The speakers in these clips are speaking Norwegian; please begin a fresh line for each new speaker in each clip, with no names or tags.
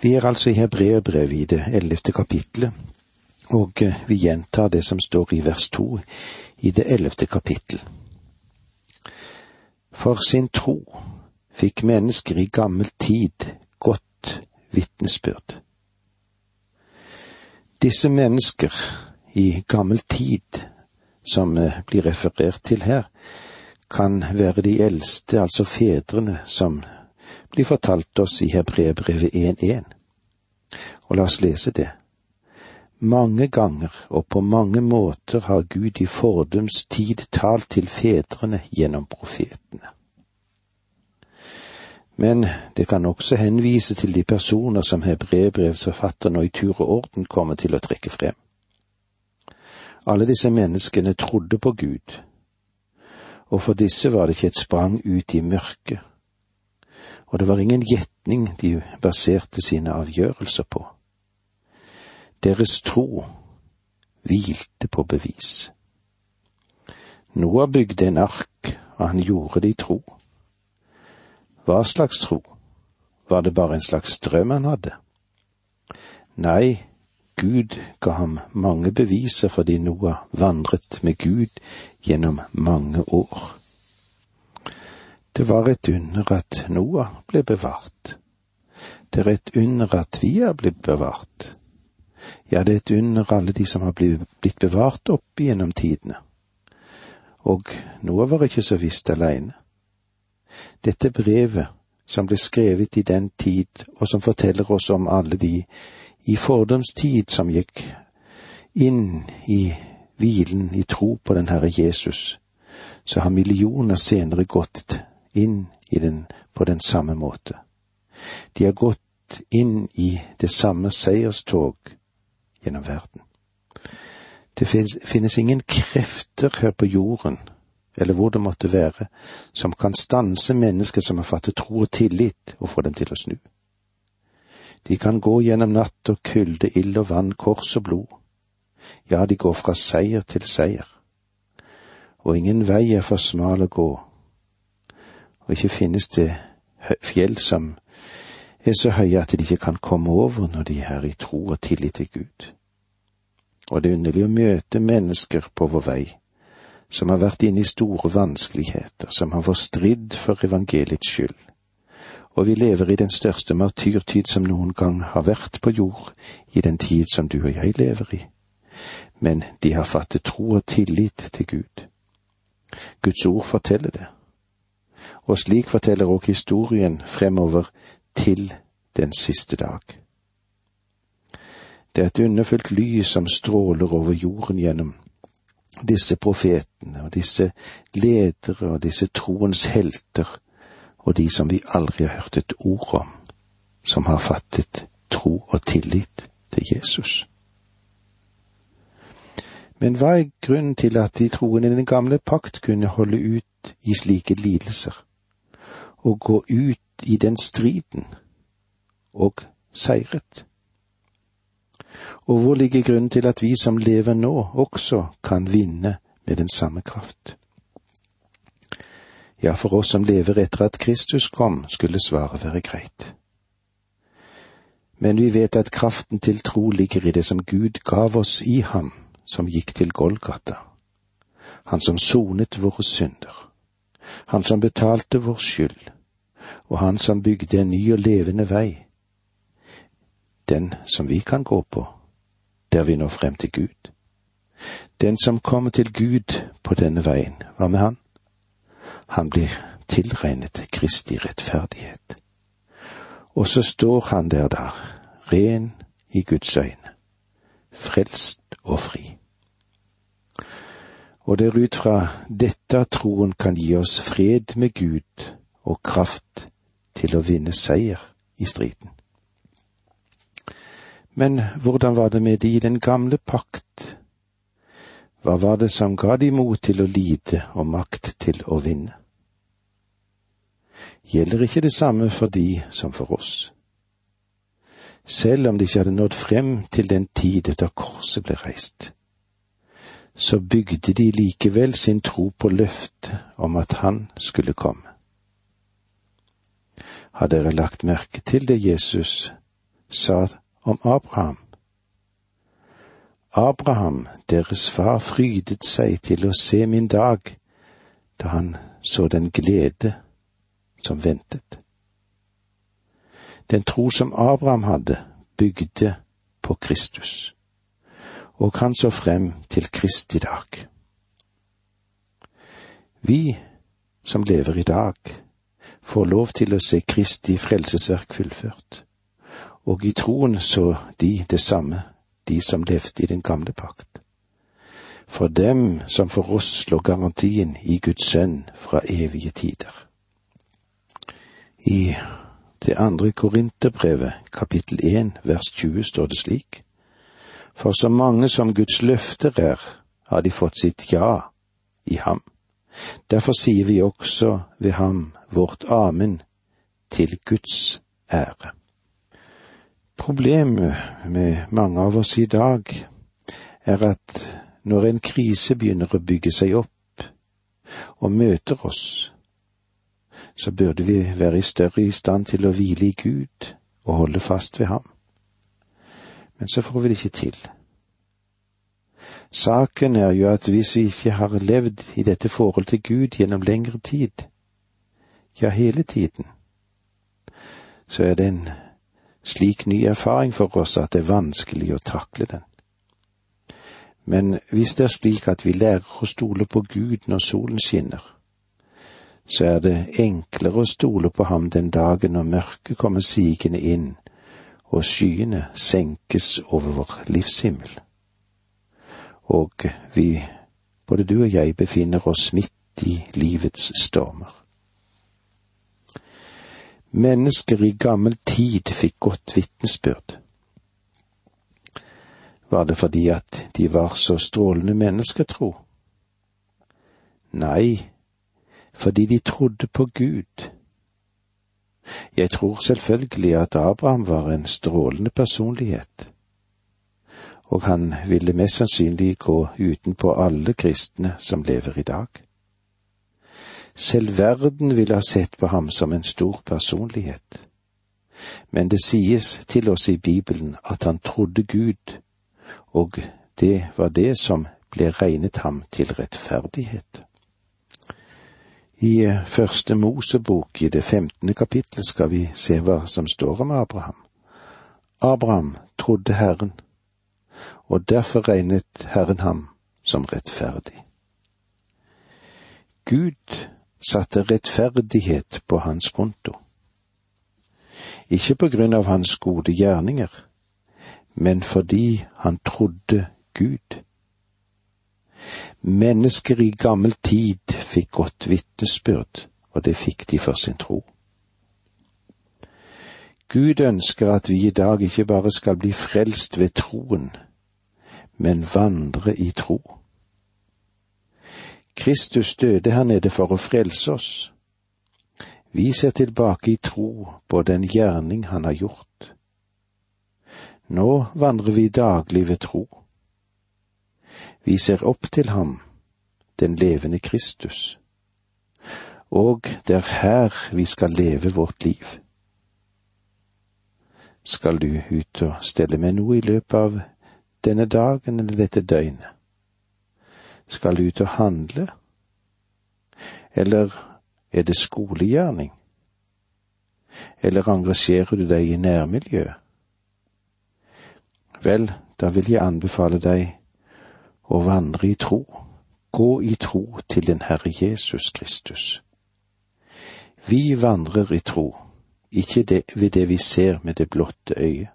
Vi er altså i Hebreerbrevet i det ellevte kapitlet, og eh, vi gjentar det som står i vers to i det ellevte kapittel. For sin tro fikk mennesker i gammel tid godt vitnesbyrd. Disse mennesker i gammel tid, som eh, blir referert til her, kan være de eldste, altså fedrene, som blir fortalt oss i Hebreerbrevet 1.1. Og la oss lese det. Mange ganger og på mange måter har Gud i fordums tid talt til fedrene gjennom profetene. Men det kan også henvise til de personer som hebreerbrevsforfatteren forfatter nå i tur og orden kommer til å trekke frem. Alle disse menneskene trodde på Gud, og for disse var det ikke et sprang ut i mørket, og det var ingen gjetning de baserte sine avgjørelser på. Deres tro hvilte på bevis. Noah bygde en ark, og han gjorde det i tro. Hva slags tro? Var det bare en slags drøm han hadde? Nei, Gud ga ham mange beviser fordi Noah vandret med Gud gjennom mange år. Det var et under at Noah ble bevart. Det er et under at vi er blitt bevart. Ja, det er et under alle de som har blitt bevart opp gjennom tidene. Og Noah var ikke så visst aleine. Dette brevet, som ble skrevet i den tid, og som forteller oss om alle de i fordums tid som gikk inn i hvilen i tro på den Herre Jesus, så har millioner senere gått inn i den på den samme måte. De har gått inn i det samme seierstog gjennom verden. Det finnes ingen krefter her på jorden, eller hvor det måtte være, som kan stanse mennesker som har fattet tro og tillit, og få dem til å snu. De kan gå gjennom natt og kulde, ild og vann, kors og blod. Ja, de går fra seier til seier. Og ingen vei er for smal å gå, og ikke finnes det fjell som er så høye at de ikke kan komme over når de er i tro og tillit til Gud. Og det er underlig å møte mennesker på vår vei som har vært inne i store vanskeligheter, som har fått stridd for evangeliets skyld. Og vi lever i den største martyrtid som noen gang har vært på jord, i den tid som du og jeg lever i. Men de har fattet tro og tillit til Gud. Guds ord forteller det. Og slik forteller også historien fremover til den siste dag. Det er et underfullt lys som stråler over jorden gjennom disse profetene og disse ledere og disse troens helter og de som vi aldri har hørt et ord om, som har fattet tro og tillit til Jesus. Men hva er grunnen til at de troende i den gamle pakt kunne holde ut i slike lidelser, og gå ut i den striden, og seiret? Og hvor ligger grunnen til at vi som lever nå, også kan vinne med den samme kraft? Ja, for oss som lever etter at Kristus kom, skulle svaret være greit. Men vi vet at kraften til tro ligger i det som Gud gav oss i ham, som gikk til Golgata. Han som sonet våre synder. Han som betalte vår skyld. Og han som bygde en ny og levende vei. Den som vi kan gå på, der vi når frem til Gud. Den som kommer til Gud på denne veien, hva med han? Han blir tilregnet Kristi rettferdighet. Og så står han der der, ren i Guds øyne, frelst og fri. Og det er ut fra dette troen kan gi oss fred med Gud og kraft til å vinne seier i striden. Men hvordan var det med de i den gamle pakt? Hva var det som ga de mot til å lide og makt til å vinne? Gjelder ikke det samme for de som for oss? Selv om de ikke hadde nådd frem til den tid da korset ble reist, så bygde de likevel sin tro på løftet om at han skulle komme. Har dere lagt merke til det Jesus sa om Abraham. Abraham, deres far, frydet seg til å se min dag, da han så den glede som ventet. Den tro som Abraham hadde, bygde på Kristus, og han så frem til Kristi dag. Vi som lever i dag, får lov til å se Kristi frelsesverk fullført, og i troen så de det samme, de som levde i den gamle pakt. For dem som for oss lå garantien i Guds sønn fra evige tider. I det andre Korinterbrevet, kapittel 1, vers 20, står det slik. For så mange som Guds løfter er, har de fått sitt ja i ham. Derfor sier vi også ved ham vårt amen til Guds ære. Problemet med mange av oss i dag er at når en krise begynner å bygge seg opp og møter oss, så burde vi være i større i stand til å hvile i Gud og holde fast ved ham. Men så får vi det ikke til. Saken er jo at hvis vi ikke har levd i dette forhold til Gud gjennom lengre tid, ja, hele tiden, så er det en slik ny erfaring for oss at det er vanskelig å takle den. Men hvis det er slik at vi lærer å stole på Gud når solen skinner, så er det enklere å stole på ham den dagen når mørket kommer sigende inn og skyene senkes over vår livshimmel og vi, både du og jeg, befinner oss midt i livets stormer. Mennesker i gammel tid fikk godt vitnesbyrd. Var det fordi at de var så strålende mennesketro? Nei, fordi de trodde på Gud. Jeg tror selvfølgelig at Abraham var en strålende personlighet og han ville mest sannsynlig gå utenpå alle kristne som lever i dag. Selv verden ville ha sett på ham som en stor personlighet. Men det sies til oss i Bibelen at han trodde Gud, og det var det som ble regnet ham til rettferdighet. I første Mosebok i det femtende kapittel skal vi se hva som står om Abraham. Abraham trodde Herren, og derfor regnet Herren ham som rettferdig. Gud satte rettferdighet på hans konto. Ikke på grunn av hans gode gjerninger, men fordi han trodde Gud. Mennesker i gammel tid fikk godt vitnesbyrd, og det fikk de for sin tro. Gud ønsker at vi i dag ikke bare skal bli frelst ved troen, men vandre i tro. Kristus døde her nede for å frelse oss. Vi ser tilbake i tro på den gjerning han har gjort. Nå vandrer vi daglig ved tro. Vi ser opp til ham, den levende Kristus, og det er her vi skal leve vårt liv. Skal du ut og stelle med noe i løpet av denne dagen eller dette døgnet? Skal du ut og handle? Eller er det skolegjerning? Eller engasjerer du deg i nærmiljøet? Vel, da vil jeg anbefale deg å vandre i tro, gå i tro til den Herre Jesus Kristus. Vi vandrer i tro, ikke det, ved det vi ser med det blotte øyet.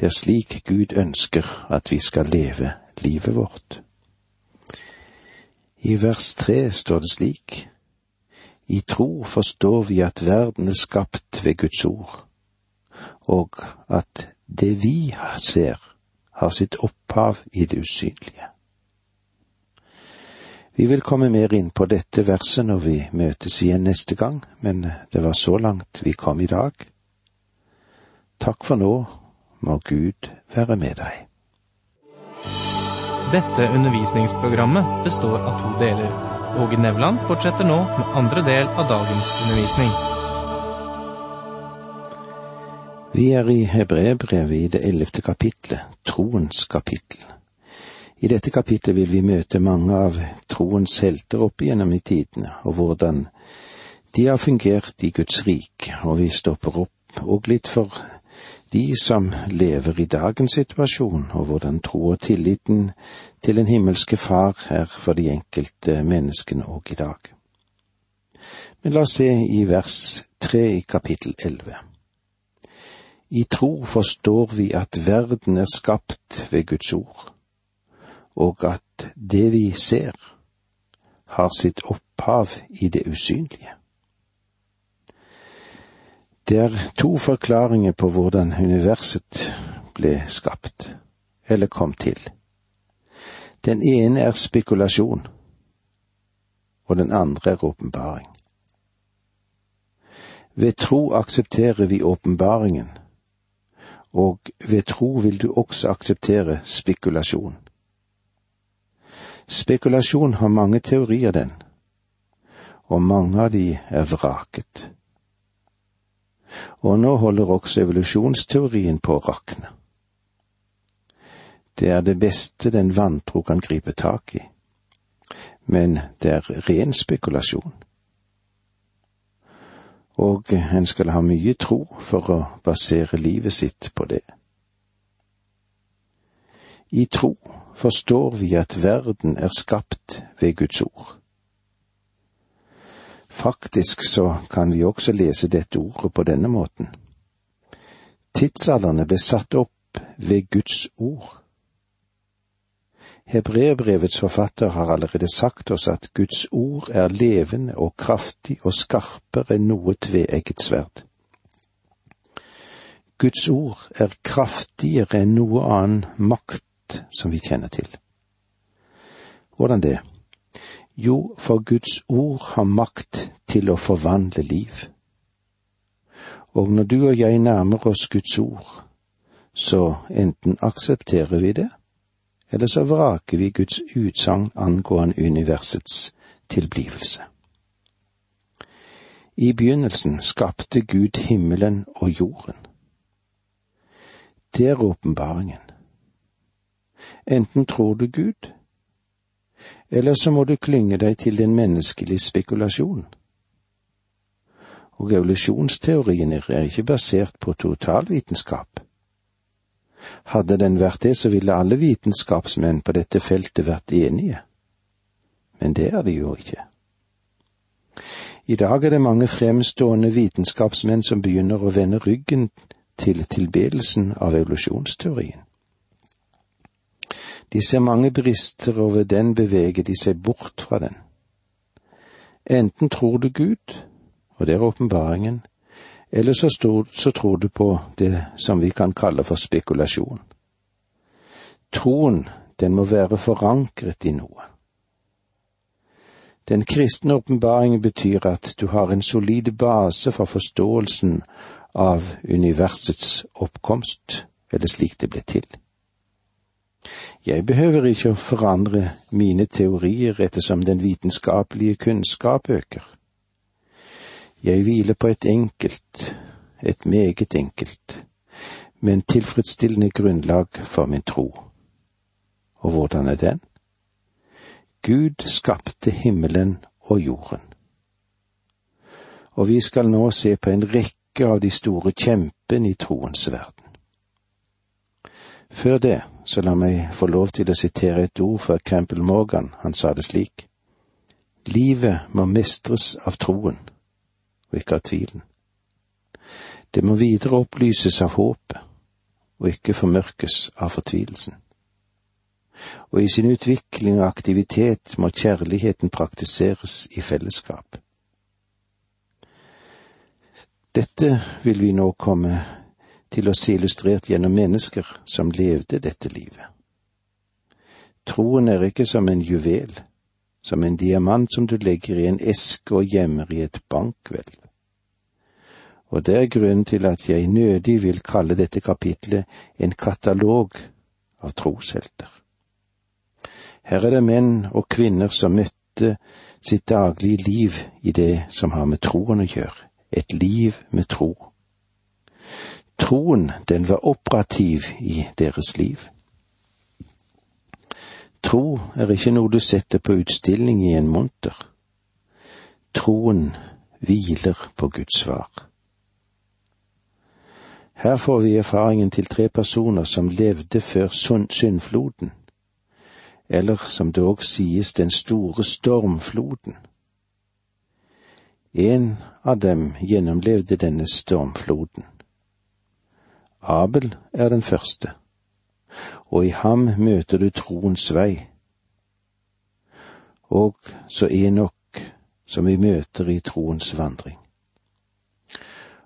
Det er slik Gud ønsker at vi skal leve livet vårt. I vers tre står det slik, I tro forstår vi at verden er skapt ved Guds ord, og at det vi ser, har sitt opphav i det usynlige. Vi vil komme mer inn på dette verset når vi møtes igjen neste gang, men det var så langt vi kom i dag. Takk for nå må Gud være med deg.
Dette undervisningsprogrammet består av to deler. Åge Nevland fortsetter nå med andre del av dagens undervisning.
Vi er i Hebreerbrevet i det ellevte kapitlet, troens kapittel. I dette kapitlet vil vi møte mange av troens helter opp igjennom i tidene, og hvordan de har fungert i Guds rik, og vi stopper opp og litt for de som lever i dagens situasjon, og hvordan tro og tilliten til den himmelske Far er for de enkelte menneskene òg i dag. Men la oss se i vers tre i kapittel elleve. I tro forstår vi at verden er skapt ved Guds ord, og at det vi ser, har sitt opphav i det usynlige. Det er to forklaringer på hvordan universet ble skapt, eller kom til. Den ene er spekulasjon, og den andre er åpenbaring. Ved tro aksepterer vi åpenbaringen, og ved tro vil du også akseptere spekulasjon. Spekulasjon har mange teorier, den, og mange av de er vraket. Og nå holder også evolusjonsteorien på å rakne. Det er det beste den vantro kan gripe tak i, men det er ren spekulasjon. Og en skal ha mye tro for å basere livet sitt på det. I tro forstår vi at verden er skapt ved Guds ord. Faktisk så kan vi også lese dette ordet på denne måten. Tidsalderne ble satt opp ved Guds ord. Hebreerbrevets forfatter har allerede sagt oss at Guds ord er levende og kraftig og skarpere enn noe tveegget sverd. Guds ord er kraftigere enn noe annen makt som vi kjenner til. Hvordan det? Jo, for Guds ord har makt til å forvandle liv. Og når du og jeg nærmer oss Guds ord, så enten aksepterer vi det, eller så vraker vi Guds utsagn angående universets tilblivelse. I begynnelsen skapte Gud himmelen og jorden. Det er åpenbaringen. Enten tror du Gud, eller så må du klynge deg til den menneskelige spekulasjon. Og evolusjonsteorien er ikke basert på totalvitenskap. Hadde den vært det, så ville alle vitenskapsmenn på dette feltet vært enige. Men det er de jo ikke. I dag er det mange fremstående vitenskapsmenn som begynner å vende ryggen til tilbedelsen av evolusjonsteorien. De ser mange brister, og ved den beveger de seg bort fra den. Enten tror du Gud, og det er åpenbaringen, eller så, stod, så tror du på det som vi kan kalle for spekulasjon. Troen, den må være forankret i noe. Den kristne åpenbaringen betyr at du har en solid base for forståelsen av universets oppkomst, eller slik det ble til. Jeg behøver ikke å forandre mine teorier ettersom den vitenskapelige kunnskap øker. Jeg hviler på et enkelt, et meget enkelt, men tilfredsstillende grunnlag for min tro. Og hvordan er den? Gud skapte himmelen og jorden. Og vi skal nå se på en rekke av de store kjempene i troens verden. Før det, så la meg få lov til å sitere et ord fra Campbell Morgan, han sa det slik. Livet må mestres av troen og ikke av tvilen. Det må videre opplyses av håpet, og ikke formørkes av fortvilelsen. Og i sin utvikling og aktivitet må kjærligheten praktiseres i fellesskap. Dette vil vi nå komme til å se illustrert gjennom mennesker som levde dette livet. Troen er ikke som en juvel, som en diamant som du legger i en eske og gjemmer i et bankhvelv og det er grunnen til at jeg nødig vil kalle dette kapitlet en katalog av troshelter. Her er det menn og kvinner som møtte sitt daglige liv i det som har med troen å gjøre, et liv med tro. Troen, den var operativ i deres liv. Tro er ikke noe du setter på utstilling i en monter. Troen hviler på Guds svar. Her får vi erfaringen til tre personer som levde før syndfloden, eller som det òg sies den store stormfloden. En av dem gjennomlevde denne stormfloden. Abel er den første, og i ham møter du troens vei. Og så Enok, som vi møter i troens vandring.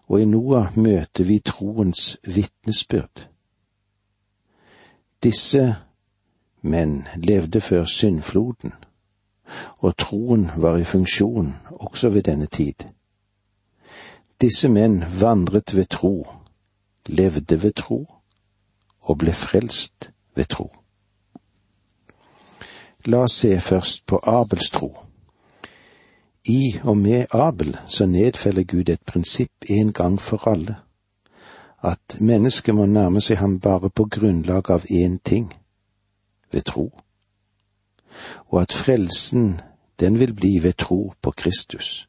Og i Noah møter vi troens vitnesbyrd. Disse menn levde før syndfloden, og troen var i funksjon også ved denne tid. Disse menn vandret ved tro, levde ved tro og ble frelst ved tro. La oss se først på Abels tro. I og med Abel så nedfeller Gud et prinsipp en gang for alle, at mennesket må nærme seg ham bare på grunnlag av én ting, ved tro, og at frelsen den vil bli ved tro på Kristus.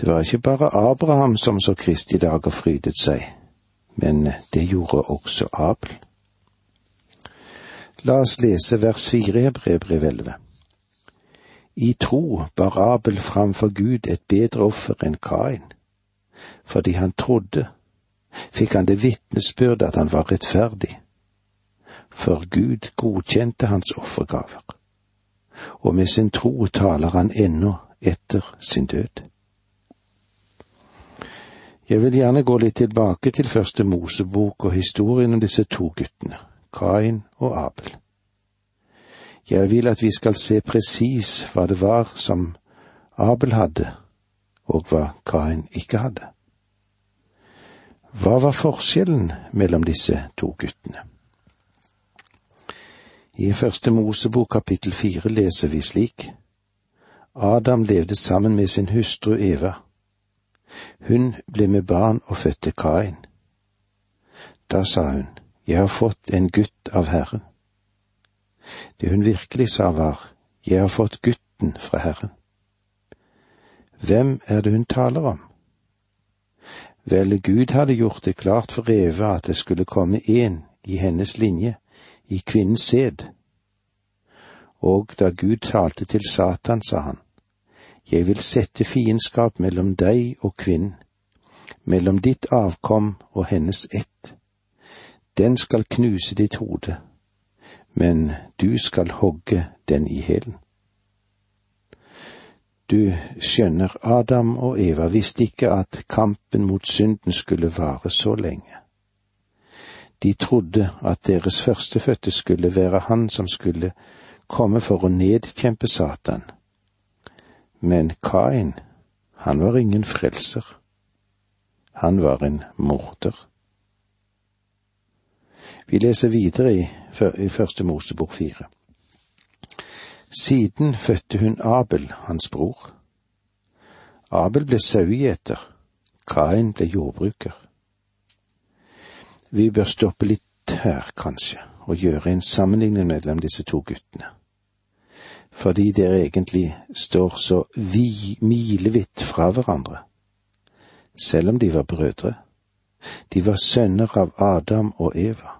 Det var ikke bare Abraham som så Kristi dag og frydet seg, men det gjorde også Abel. La oss lese vers fire i Hebrevbrev 11. I tro bar Abel framfor Gud et bedre offer enn Kain. Fordi han trodde, fikk han det vitnesbyrd at han var rettferdig. For Gud godkjente hans offergaver, og med sin tro taler han ennå etter sin død. Jeg vil gjerne gå litt tilbake til første Mosebok og historien om disse to guttene, Kain og Abel. Jeg vil at vi skal se presis hva det var som Abel hadde, og hva Kain ikke hadde. Hva var forskjellen mellom disse to guttene? I første Mosebok kapittel fire leser vi slik. Adam levde sammen med sin hustru Eva hun ble med barn og fødte Kain. Da sa hun, Jeg har fått en gutt av Herren. Det hun virkelig sa var, Jeg har fått gutten fra Herren. Hvem er det hun taler om? Vel, Gud hadde gjort det klart for Eva at det skulle komme en i hennes linje, i kvinnens sæd. Og da Gud talte til Satan, sa han, jeg vil sette fiendskap mellom deg og kvinnen, mellom ditt avkom og hennes ett. Den skal knuse ditt hode, men du skal hogge den i hælen. Du skjønner, Adam og Eva visste ikke at kampen mot synden skulle vare så lenge. De trodde at deres førstefødte skulle være han som skulle komme for å nedkjempe Satan men Kain, han var ingen frelser. Han var en morder. Vi leser videre i, i Første Mosebok fire. Siden fødte hun Abel, hans bror. Abel ble sauegjeter, Kain ble jordbruker. Vi bør stoppe litt her, kanskje, og gjøre en sammenligning mellom disse to guttene fordi dere egentlig står så vi, milevidt fra hverandre, selv om de var brødre. De var sønner av Adam og Eva.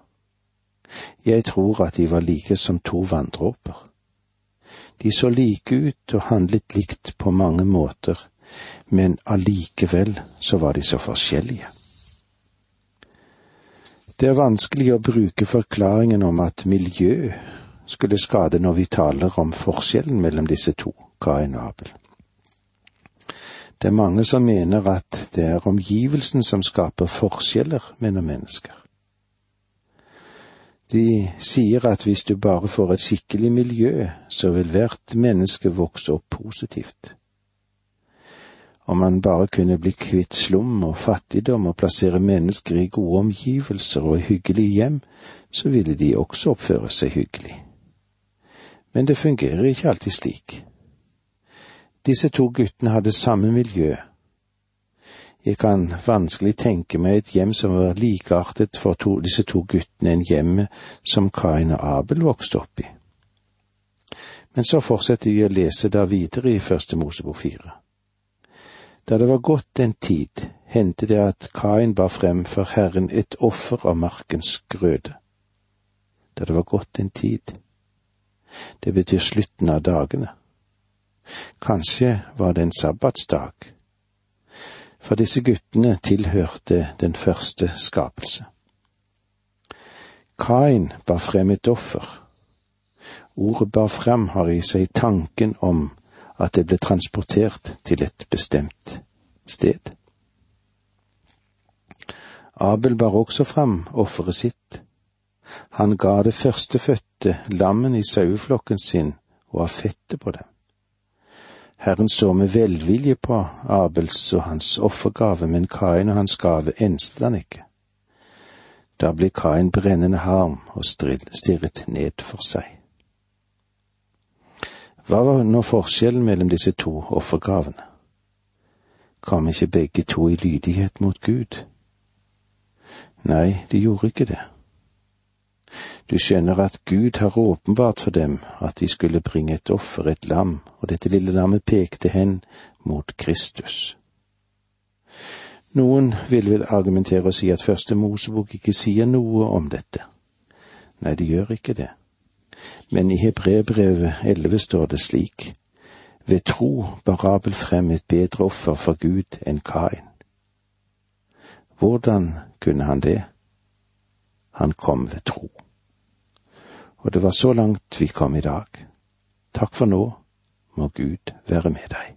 Jeg tror at de var like som to vanndråper. De så like ut og handlet likt på mange måter, men allikevel så var de så forskjellige. Det er vanskelig å bruke forklaringen om at miljø skulle skade når vi taler om forskjellen mellom disse to, Kain og Abel. Det er mange som mener at det er omgivelsen som skaper forskjeller mellom mennesker. De sier at hvis du bare får et skikkelig miljø, så vil hvert menneske vokse opp positivt. Om man bare kunne bli kvitt slum og fattigdom og plassere mennesker i gode omgivelser og hyggelige hjem, så ville de også oppføre seg hyggelig men det fungerer ikke alltid slik. Disse to guttene hadde samme miljø. Jeg kan vanskelig tenke meg et hjem som var likeartet for to, disse to guttene enn hjemmet som Kain og Abel vokste opp i. Men så fortsetter vi å lese da videre i Første Mosebok fire. Da det var gått en tid, hendte det at Kain bar frem for Herren et offer av markens grøde. Da det var gått en tid. Det betyr slutten av dagene. Kanskje var det en sabbatsdag. For disse guttene tilhørte den første skapelse. Kain bar frem et offer. Ordet bar frem har i seg tanken om at det ble transportert til et bestemt sted. Abel bar også fram offeret sitt. Han ga det førstefødte lammen i saueflokken sin og av fettet på dem. Herren så med velvilje på Abels og hans offergave, men Kain og hans gave enstet han ikke. Da ble Kain brennende harm og stirret ned for seg. Hva var nå forskjellen mellom disse to offergavene? Kom ikke begge to i lydighet mot Gud? Nei, de gjorde ikke det. Du skjønner at Gud har åpenbart for dem at de skulle bringe et offer, et lam, og dette lille lammet pekte hen mot Kristus. Noen vil vel argumentere og si at Første Mosebok ikke sier noe om dette. Nei, det gjør ikke det. Men i Hebrebrevet 11 står det slik, ved tro bar Abel frem et bedre offer for Gud enn Kain. Hvordan kunne han det? Han kom ved tro. Og det var så langt vi kom i dag. Takk for nå, må Gud være med deg.